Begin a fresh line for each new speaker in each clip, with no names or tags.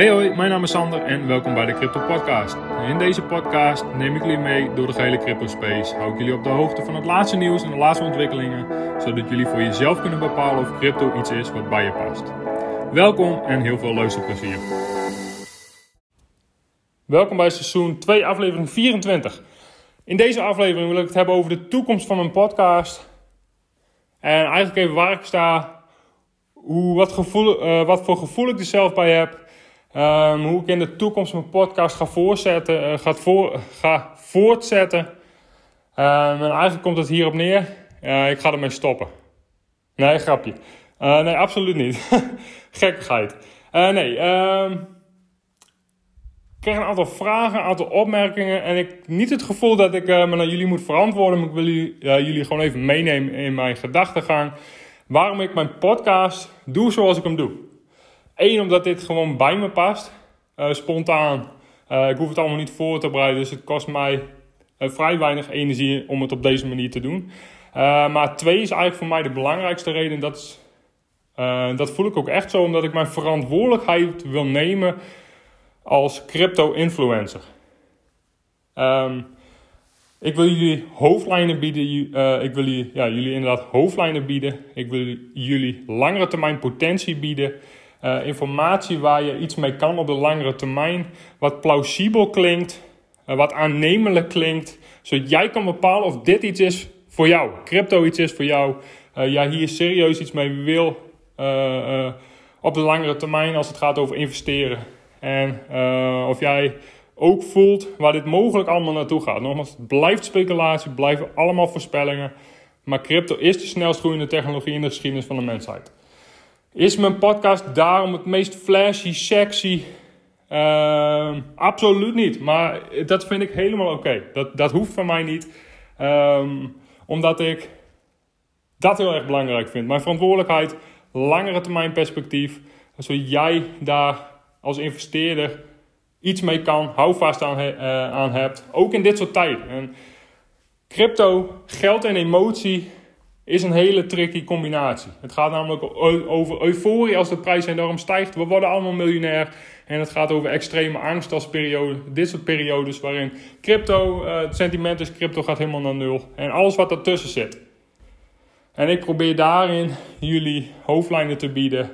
Hey hoi, mijn naam is Sander en welkom bij de Crypto Podcast. In deze podcast neem ik jullie mee door de gehele crypto space. Hou ik jullie op de hoogte van het laatste nieuws en de laatste ontwikkelingen, zodat jullie voor jezelf kunnen bepalen of crypto iets is wat bij je past. Welkom en heel veel luisterplezier. Welkom bij seizoen 2, aflevering 24. In deze aflevering wil ik het hebben over de toekomst van mijn podcast. En eigenlijk even waar ik sta, hoe, wat, gevoel, uh, wat voor gevoel ik er zelf bij heb. Um, hoe ik in de toekomst mijn podcast ga, voortzetten, uh, ga, voor, ga voortzetten. Um, en eigenlijk komt het hierop neer. Uh, ik ga ermee stoppen. Nee, grapje. Uh, nee, absoluut niet. Gekkigheid. nee, um, ik kreeg een aantal vragen, een aantal opmerkingen. En ik niet het gevoel dat ik me naar jullie moet verantwoorden. Maar ik wil jullie, jullie gewoon even meenemen in mijn gedachtegang. Waarom ik mijn podcast doe zoals ik hem doe. Eén, omdat dit gewoon bij me past. Uh, spontaan. Uh, ik hoef het allemaal niet voor te bereiden. Dus het kost mij uh, vrij weinig energie om het op deze manier te doen. maar twee is eigenlijk voor mij de belangrijkste reden. Dat, is, dat voel ik ook echt zo. Omdat ik mijn verantwoordelijkheid wil nemen als crypto-influencer. Um, ik wil jullie hoofdlijnen bieden. ik wil jullie, ja, jullie inderdaad hoofdlijnen bieden. Ik wil jullie langere termijn potentie bieden. Uh, informatie waar je iets mee kan op de langere termijn. Wat plausibel klinkt, uh, wat aannemelijk klinkt. Zodat jij kan bepalen of dit iets is voor jou. Crypto iets is voor jou. Uh, jij hier serieus iets mee wil op de langere termijn als het gaat over investeren. En of jij ook voelt waar dit mogelijk allemaal naartoe gaat. Nogmaals, het blijft speculatie, blijven allemaal voorspellingen. Maar crypto is de snelst groeiende technologie in de geschiedenis van de mensheid. Is mijn podcast daarom het meest flashy, sexy? Uh, absoluut niet. Maar dat vind ik helemaal oké. Dat, dat hoeft van mij niet. Um, omdat ik dat heel erg belangrijk vind. Mijn verantwoordelijkheid, langere termijn perspectief. Zodat jij daar als investeerder iets mee kan, houvast aan, uh, aan hebt. Ook in dit soort tijden. En crypto, geld en emotie is een hele tricky combinatie. Het gaat namelijk over euforie als de prijs enorm stijgt. We worden allemaal miljonair. En het gaat over extreme angst als periode. Dit soort periodes waarin crypto, uh, het sentiment is crypto gaat helemaal naar nul. En alles wat ertussen zit. En ik probeer daarin jullie hoofdlijnen te bieden.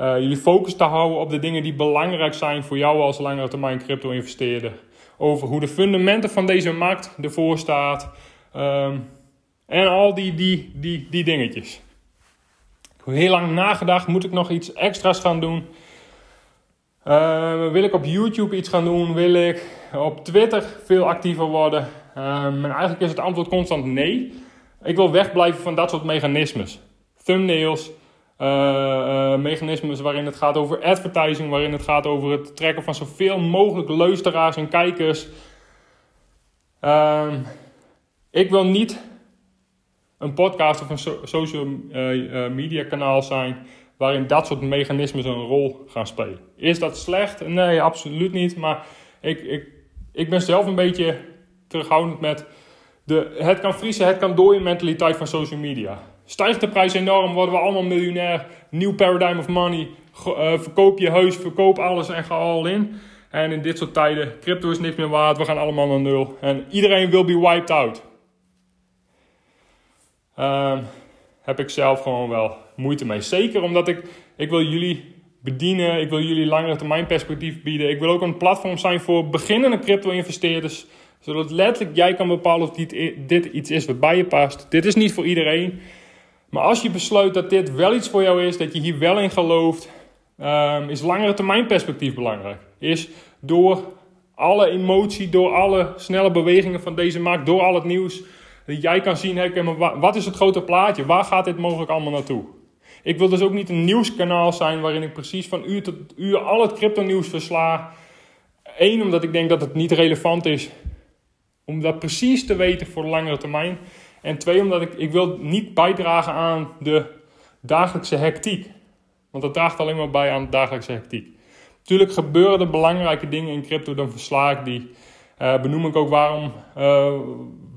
Uh, jullie focus te houden op de dingen die belangrijk zijn voor jou als langere termijn crypto investeerder. Over hoe de fundamenten van deze markt ervoor staat. Um, en al die, die, die, die dingetjes. Ik heb heel lang nagedacht, moet ik nog iets extra's gaan doen? Uh, wil ik op YouTube iets gaan doen? Wil ik op Twitter veel actiever worden? Uh, en eigenlijk is het antwoord constant nee. Ik wil wegblijven van dat soort mechanismes. Thumbnails, uh, mechanismes waarin het gaat over advertising, waarin het gaat over het trekken van zoveel mogelijk luisteraars en kijkers. Ehm, ik wil niet een podcast of een social uh, media kanaal zijn waarin dat soort mechanismen een rol gaan spelen. Is dat slecht? Nee, absoluut niet. Maar ik, ik, ik ben zelf een beetje terughoudend met de het kan vriezen, het kan dooien mentaliteit van social media. Stijgt de prijs enorm, worden we allemaal miljonair. Nieuw paradigm of money. Uh, verkoop je huis, verkoop alles en ga al in. En in dit soort tijden, crypto is niks meer waard, we gaan allemaal naar nul. En iedereen wil be wiped out. Uh, heb ik zelf gewoon wel moeite mee. Zeker omdat ik, ik wil jullie bedienen, ik wil jullie langere termijn perspectief bieden. Ik wil ook een platform zijn voor beginnende crypto-investeerders. Zodat letterlijk jij kan bepalen of dit, dit iets is wat bij je past. Dit is niet voor iedereen. Maar als je besluit dat dit wel iets voor jou is, dat je hier wel in gelooft, um, is langere termijn perspectief belangrijk. Is door alle emotie, door alle snelle bewegingen van deze markt, door al het nieuws dat jij kan zien, hey, wat is het grote plaatje? Waar gaat dit mogelijk allemaal naartoe? Ik wil dus ook niet een nieuwskanaal zijn waarin ik precies van uur tot uur al het crypto nieuws versla. Eén, omdat ik denk dat het niet relevant is om dat precies te weten voor de langere termijn. En twee, omdat ik, ik wil niet bijdragen aan de dagelijkse hectiek. Want dat draagt alleen maar bij aan de dagelijkse hectiek. Natuurlijk gebeuren er belangrijke dingen in crypto, dan versla ik die. Uh, benoem ik ook waarom, uh,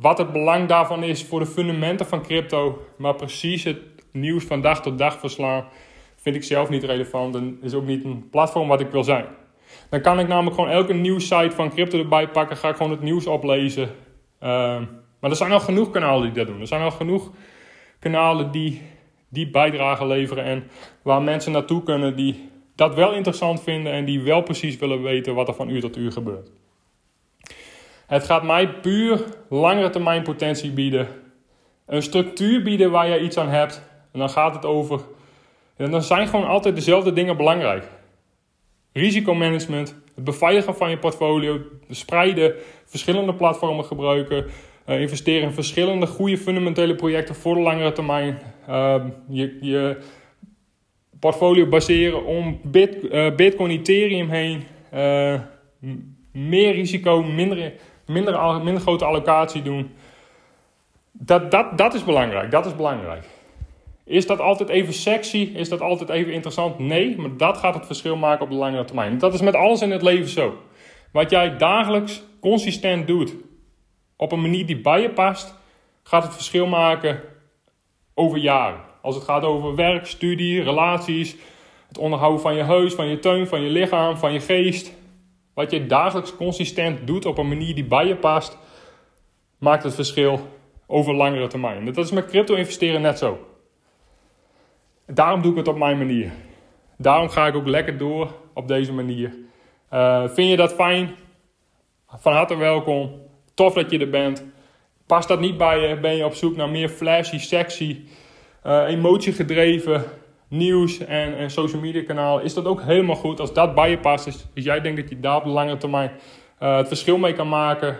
wat het belang daarvan is voor de fundamenten van crypto. Maar precies het nieuws van dag tot dag verslaan vind ik zelf niet relevant. En is ook niet een platform wat ik wil zijn. Dan kan ik namelijk gewoon elke nieuwssite van crypto erbij pakken. Ga ik gewoon het nieuws oplezen. Ehm, maar er zijn al genoeg kanalen die dat doen. Er zijn al genoeg kanalen die, die bijdragen leveren. En waar mensen naartoe kunnen die dat wel interessant vinden. En die wel precies willen weten wat er van uur tot uur gebeurt. Het gaat mij puur langere termijn potentie bieden. Een structuur bieden waar je iets aan hebt. En dan gaat het over. En dan zijn gewoon altijd dezelfde dingen belangrijk. Risicomanagement, het beveiligen van je portfolio, spreiden, verschillende platformen gebruiken, uh, investeren in verschillende goede fundamentele projecten voor de langere termijn. Uh, je, je, portfolio baseren om uh, Bitcoin, Ethereum heen. Uh, meer risico, minder, minder, minder grote allocatie doen. Dat, dat, dat is belangrijk. Dat is belangrijk. Is dat altijd even sexy? Is dat altijd even interessant? Nee, maar dat gaat het verschil maken op de langere termijn. Dat is met alles in het leven zo. Wat jij dagelijks consistent doet, op een manier die bij je past, gaat het verschil maken over jaren. Als het gaat over werk, studie, relaties, het onderhouden van je huis, van je tuin, van je lichaam, van je geest. Wat je dagelijks consistent doet op een manier die bij je past, maakt het verschil over langere termijn. Dat is met crypto investeren net zo. Daarom doe ik het op mijn manier. Daarom ga ik ook lekker door op deze manier. Uh, vind je dat fijn? Van harte welkom. Tof dat je er bent. Past dat niet bij je? Ben je op zoek naar meer flashy, sexy, uh, emotiegedreven nieuws en, social media kanaal? Is dat ook helemaal goed? Als dat bij je past, is, als jij denkt dat je daar op de lange termijn uh, het verschil mee kan maken,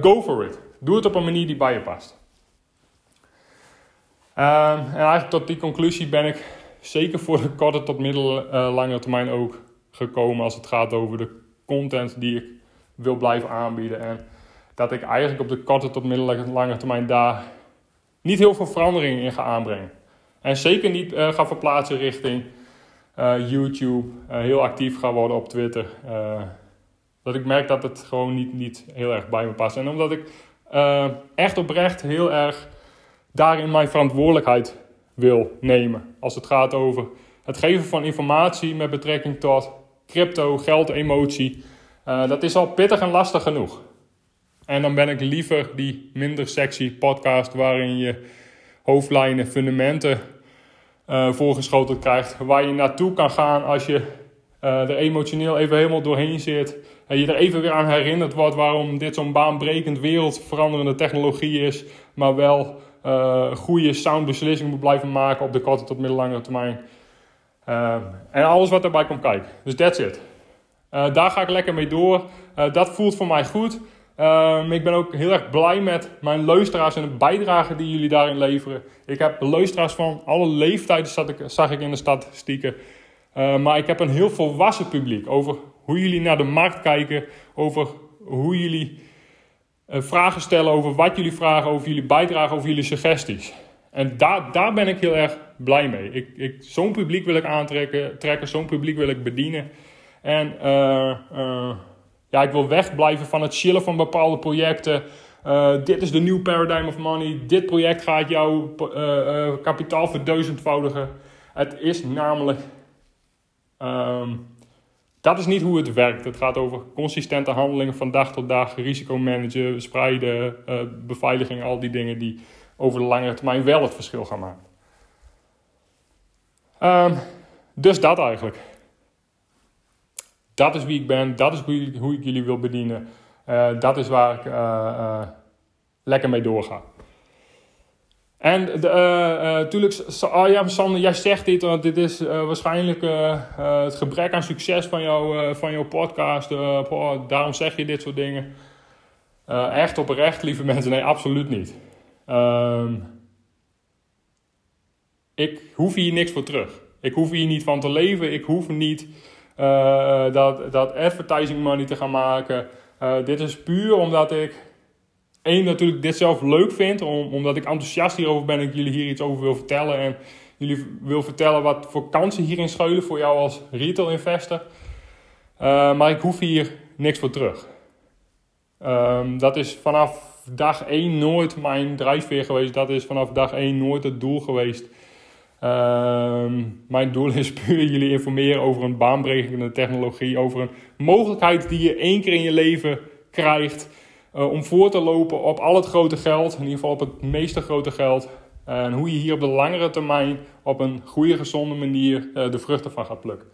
go for it. Doe het op een manier die bij je past. Um, en eigenlijk tot die conclusie ben ik zeker voor de korte tot middellange uh, termijn ook gekomen als het gaat over de content die ik wil blijven aanbieden. En dat ik eigenlijk op de korte tot middellange termijn daar niet heel veel verandering in ga aanbrengen. En zeker niet uh, ga verplaatsen richting uh, YouTube, uh, heel actief ga worden op Twitter. dat ik merk dat het gewoon niet, niet heel erg bij me past. En omdat ik echt oprecht heel erg daarin mijn verantwoordelijkheid wil nemen. Als het gaat over het geven van informatie met betrekking tot crypto, geld, emotie. Dat is al pittig en lastig genoeg. En dan ben ik liever die minder sexy podcast waarin je hoofdlijnen, fundamenten uh, voorgeschoteld krijgt. Waar je naartoe kan gaan als je uh, er emotioneel even helemaal doorheen zit. En je er even weer aan herinnerd wordt waarom dit zo'n baanbrekend wereldveranderende technologie is. Maar wel uh, goede sound beslissingen moet blijven maken op de korte tot middellange termijn. En alles wat daarbij komt kijken. Dus that's it. Daar ga ik lekker mee door. dat voelt voor mij goed. Ehm, ik ben ook heel erg blij met mijn luisteraars en de bijdrage die jullie daarin leveren. Ik heb luisteraars van alle leeftijden, zag ik, zag ik in de statistieken. maar ik heb een heel volwassen publiek over hoe jullie naar de markt kijken, over hoe jullie uh, vragen stellen over wat jullie vragen, over jullie bijdragen, over jullie suggesties. En daar, daar ben ik heel erg blij mee. Ik, ik, zo'n publiek wil ik aantrekken, trekken, zo'n publiek wil ik bedienen. En uh, uh, ja, ik wil wegblijven van het chillen van bepaalde projecten. dit is de nieuwe paradigm of money. Dit project gaat jouw kapitaal verduizendvoudigen. Het is namelijk um, dat is niet hoe het werkt. Het gaat over consistente handelingen van dag tot dag, risicomanagen, spreiden, uh, beveiliging, al die dingen die over de langere termijn wel het verschil gaan maken. Um, dus dat eigenlijk. Dat is wie ik ben, dat is hoe, ik jullie wil bedienen. Uh, dat is waar ik uh, lekker mee doorga. En natuurlijk, oh ja, Sander, jij zegt dit, want dit is waarschijnlijk eh, het gebrek aan succes van, jou, van jouw podcast. Daarom zeg je dit soort dingen. echt oprecht, lieve mensen, nee, absoluut niet. Um, ik hoef hier niks voor terug. Ik hoef hier niet van te leven. Ik hoef niet dat, dat advertising money te gaan maken. dit is puur omdat ik één, natuurlijk dit zelf leuk vind, omdat ik enthousiast hierover ben en ik jullie hier iets over wil vertellen. En jullie wil vertellen wat voor kansen hierin schuilen voor jou als retail investor. Uh, maar ik hoef hier niks voor terug. Um, dat is vanaf dag 1 nooit mijn drijfveer geweest. Dat is vanaf dag 1 nooit het doel geweest. Ehm, mijn doel is puur jullie informeren over een baanbrekende technologie, over een mogelijkheid die je één keer in je leven krijgt uh, om voor te lopen op al het grote geld, in ieder geval op het meeste grote geld. En hoe je hier op de langere termijn op een goede, gezonde manier uh, de vruchten van gaat plukken.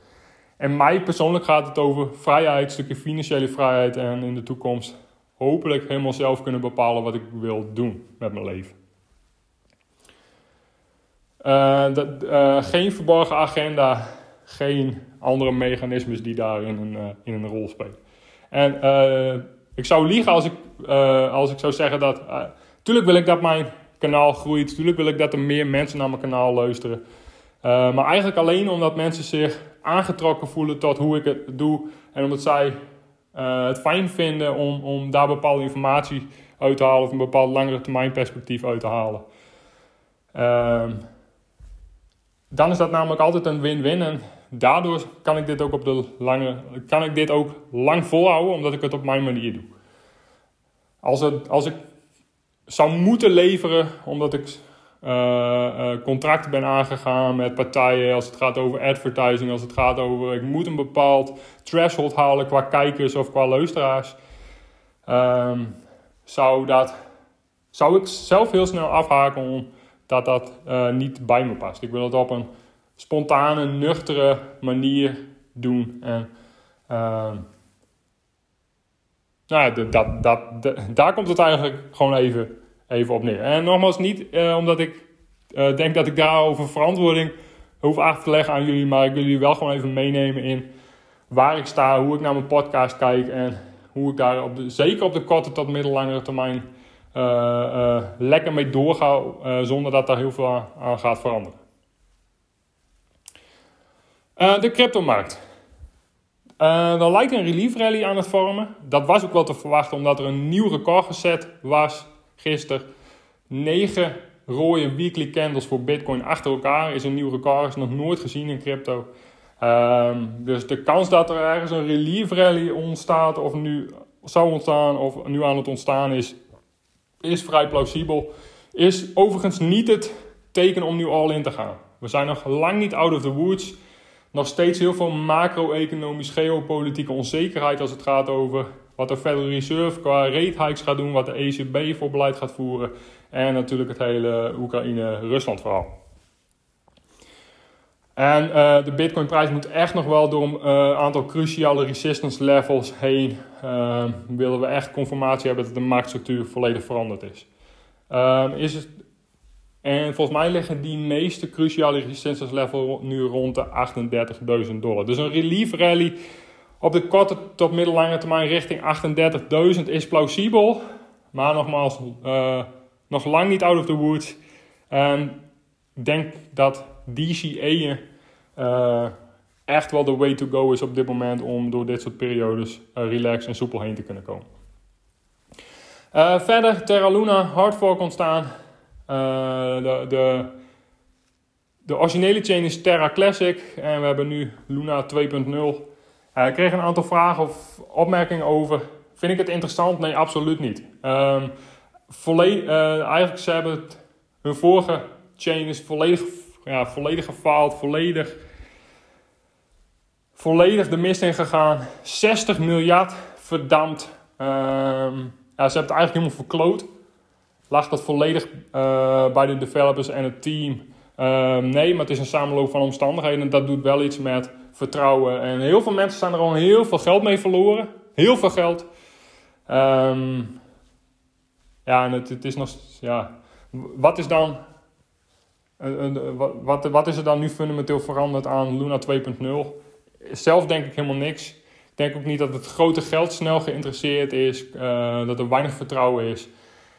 En mij persoonlijk gaat het over vrijheid, een stukje financiële vrijheid en in de toekomst hopelijk helemaal zelf kunnen bepalen wat ik wil doen met mijn leven. Uh, dat, uh, geen verborgen agenda, geen andere mechanismes die daarin een, uh, in een rol spelen. En ik zou liegen als ik, als ik zou zeggen dat. tuurlijk wil ik dat mijn kanaal groeit. Tuurlijk wil ik dat er meer mensen naar mijn kanaal luisteren. maar eigenlijk alleen omdat mensen zich aangetrokken voelen tot hoe ik het doe. En omdat zij het fijn vinden om, om daar bepaalde informatie uit te halen. Of een bepaald langere termijn perspectief uit te halen. Ehm dan is dat namelijk altijd een win-win. En daardoor kan ik dit ook op de lange, kan ik dit ook lang volhouden, omdat ik het op mijn manier doe. Als, het, als ik zou moeten leveren, omdat ik uh, contracten ben aangegaan met partijen, als het gaat over advertising, als het gaat over ik moet een bepaald threshold halen qua kijkers of qua luisteraars, um, zou, dat, zou ik zelf heel snel afhaken om dat dat uh, niet bij me past. Ik wil het op een spontane, nuchtere manier doen. En uh, nou, dat, dat, dat, daar komt het eigenlijk gewoon even, even op neer. En nogmaals, niet uh, omdat ik uh, denk dat ik daarover verantwoording hoef af te leggen aan jullie, maar ik wil jullie wel gewoon even meenemen in waar ik sta, hoe ik naar mijn podcast kijk en hoe ik daar op de, zeker op de korte tot middellangere termijn lekker mee doorga uh, zonder dat daar heel veel aan, gaat veranderen. de cryptomarkt. er lijkt een relief rally aan het vormen. Dat was ook wel te verwachten omdat er een nieuw record gezet was gisteren. 9 rode weekly candles voor Bitcoin achter elkaar is een nieuw record. Is nog nooit gezien in crypto. Um, dus de kans dat er ergens een relief rally ontstaat, of nu zou ontstaan, of nu aan het ontstaan is, is vrij plausibel. Is overigens niet het teken om nu all in te gaan. We zijn nog lang niet out of the woods. Nog steeds heel veel macro-economisch, geopolitieke onzekerheid als het gaat over wat de Federal Reserve qua rate hikes gaat doen, wat de ECB voor beleid gaat voeren en natuurlijk het hele Oekraïne-Rusland verhaal. En uh, de Bitcoin-prijs moet echt nog wel door een uh, aantal cruciale resistance levels heen. Uh, willen we echt confirmatie hebben dat de marktstructuur volledig veranderd is. Ehm, is het, en volgens mij liggen die meeste cruciale resistance levels nu rond de 38.000 dollar. Dus een relief rally op de korte tot middellange termijn richting 38.000 is plausibel. Maar nogmaals, nog lang niet out of the woods. En ik denk dat DCA'en uh, echt wel de way to go is op dit moment om door dit soort periodes uh, relaxed en soepel heen te kunnen komen. Uh, verder, Terra Luna, hard fork ontstaan. de, de, de originele chain is Terra Classic en we hebben nu Luna 2.0. ik kreeg een aantal vragen of opmerkingen over. Vind ik het interessant? Nee, absoluut niet. Um, eigenlijk, ze hebben het, hun vorige chain is volledig, ja, volledig gefaald, volledig volledig de mist in gegaan. 60 miljard verdampt. Ehm, ze hebben het eigenlijk helemaal verkloot. Lag dat volledig uh, bij de developers en het team? Uh, nee, maar het is een samenloop van omstandigheden. En dat doet wel iets met vertrouwen. En heel veel mensen zijn er al heel veel geld mee verloren. Heel veel geld. Um, ja, en het, is nog... Ja, wat is dan... Uh, wat, wat is er dan nu fundamenteel veranderd aan Luna 2.0? Zelf denk ik helemaal niks. Ik denk ook niet dat het grote geld snel geïnteresseerd is, uh, dat er weinig vertrouwen is.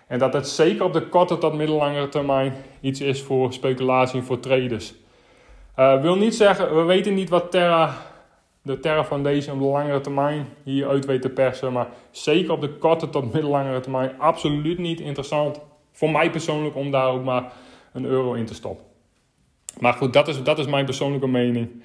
En dat het zeker op de korte tot middellangere termijn iets is voor speculatie en voor traders. Uh, wil niet zeggen, we weten niet wat Terra, de Terra Foundation op de langere termijn hier uit weet te persen. Maar zeker op de korte tot middellangere termijn absoluut niet interessant. Voor mij persoonlijk om daar ook maar een euro in te stoppen. Maar goed, dat is, dat is mijn persoonlijke mening.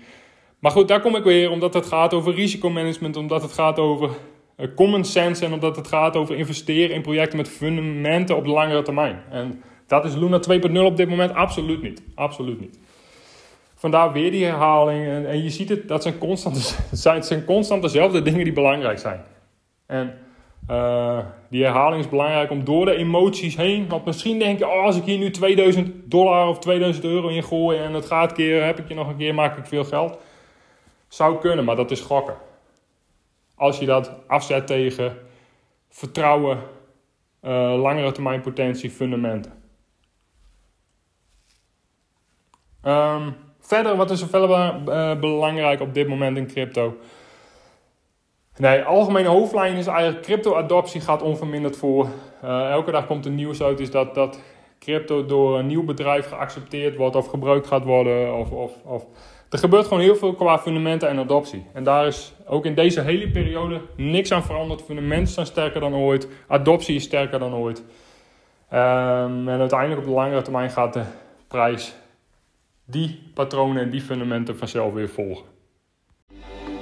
Maar goed, daar kom ik weer omdat het gaat over risicomanagement, omdat het gaat over uh, common sense en omdat het gaat over investeren in projecten met fundamenten op de langere termijn. En dat is Luna 2.0 op dit moment absoluut niet. Absoluut niet. vandaar weer die herhaling. En, en je ziet het, dat zijn constant, zijn, zijn constant dezelfde dingen die belangrijk zijn. En uh, die herhaling is belangrijk om door de emoties heen. Want misschien denk je, oh, als ik hier nu 2000 dollar of 2000 euro in gooi en het gaat keren, heb ik je nog een keer, maak ik veel geld. Zou kunnen, maar dat is gokken. Als je dat afzet tegen vertrouwen, uh, langere termijn potentie, fundamenten. Um, verder, wat is er verder uh, belangrijk op dit moment in crypto? Nee, algemene hoofdlijn is eigenlijk crypto-adoptie gaat onverminderd voor. Uh, elke dag komt er nieuws uit is dat, dat crypto door een nieuw bedrijf geaccepteerd wordt of gebruikt gaat worden. Of, of, of. Er gebeurt gewoon heel veel qua fundamenten en adoptie. En daar is ook in deze hele periode niks aan veranderd. Fundamenten zijn sterker dan ooit. Adoptie is sterker dan ooit. Um, en uiteindelijk op de langere termijn gaat de prijs die patronen en die fundamenten vanzelf weer volgen.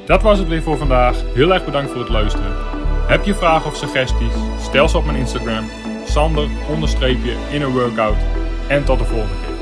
Dat was het weer voor vandaag. Heel erg bedankt voor het luisteren. Heb je vragen of suggesties? Stel ze op mijn Instagram. Sander in een workout. En tot de volgende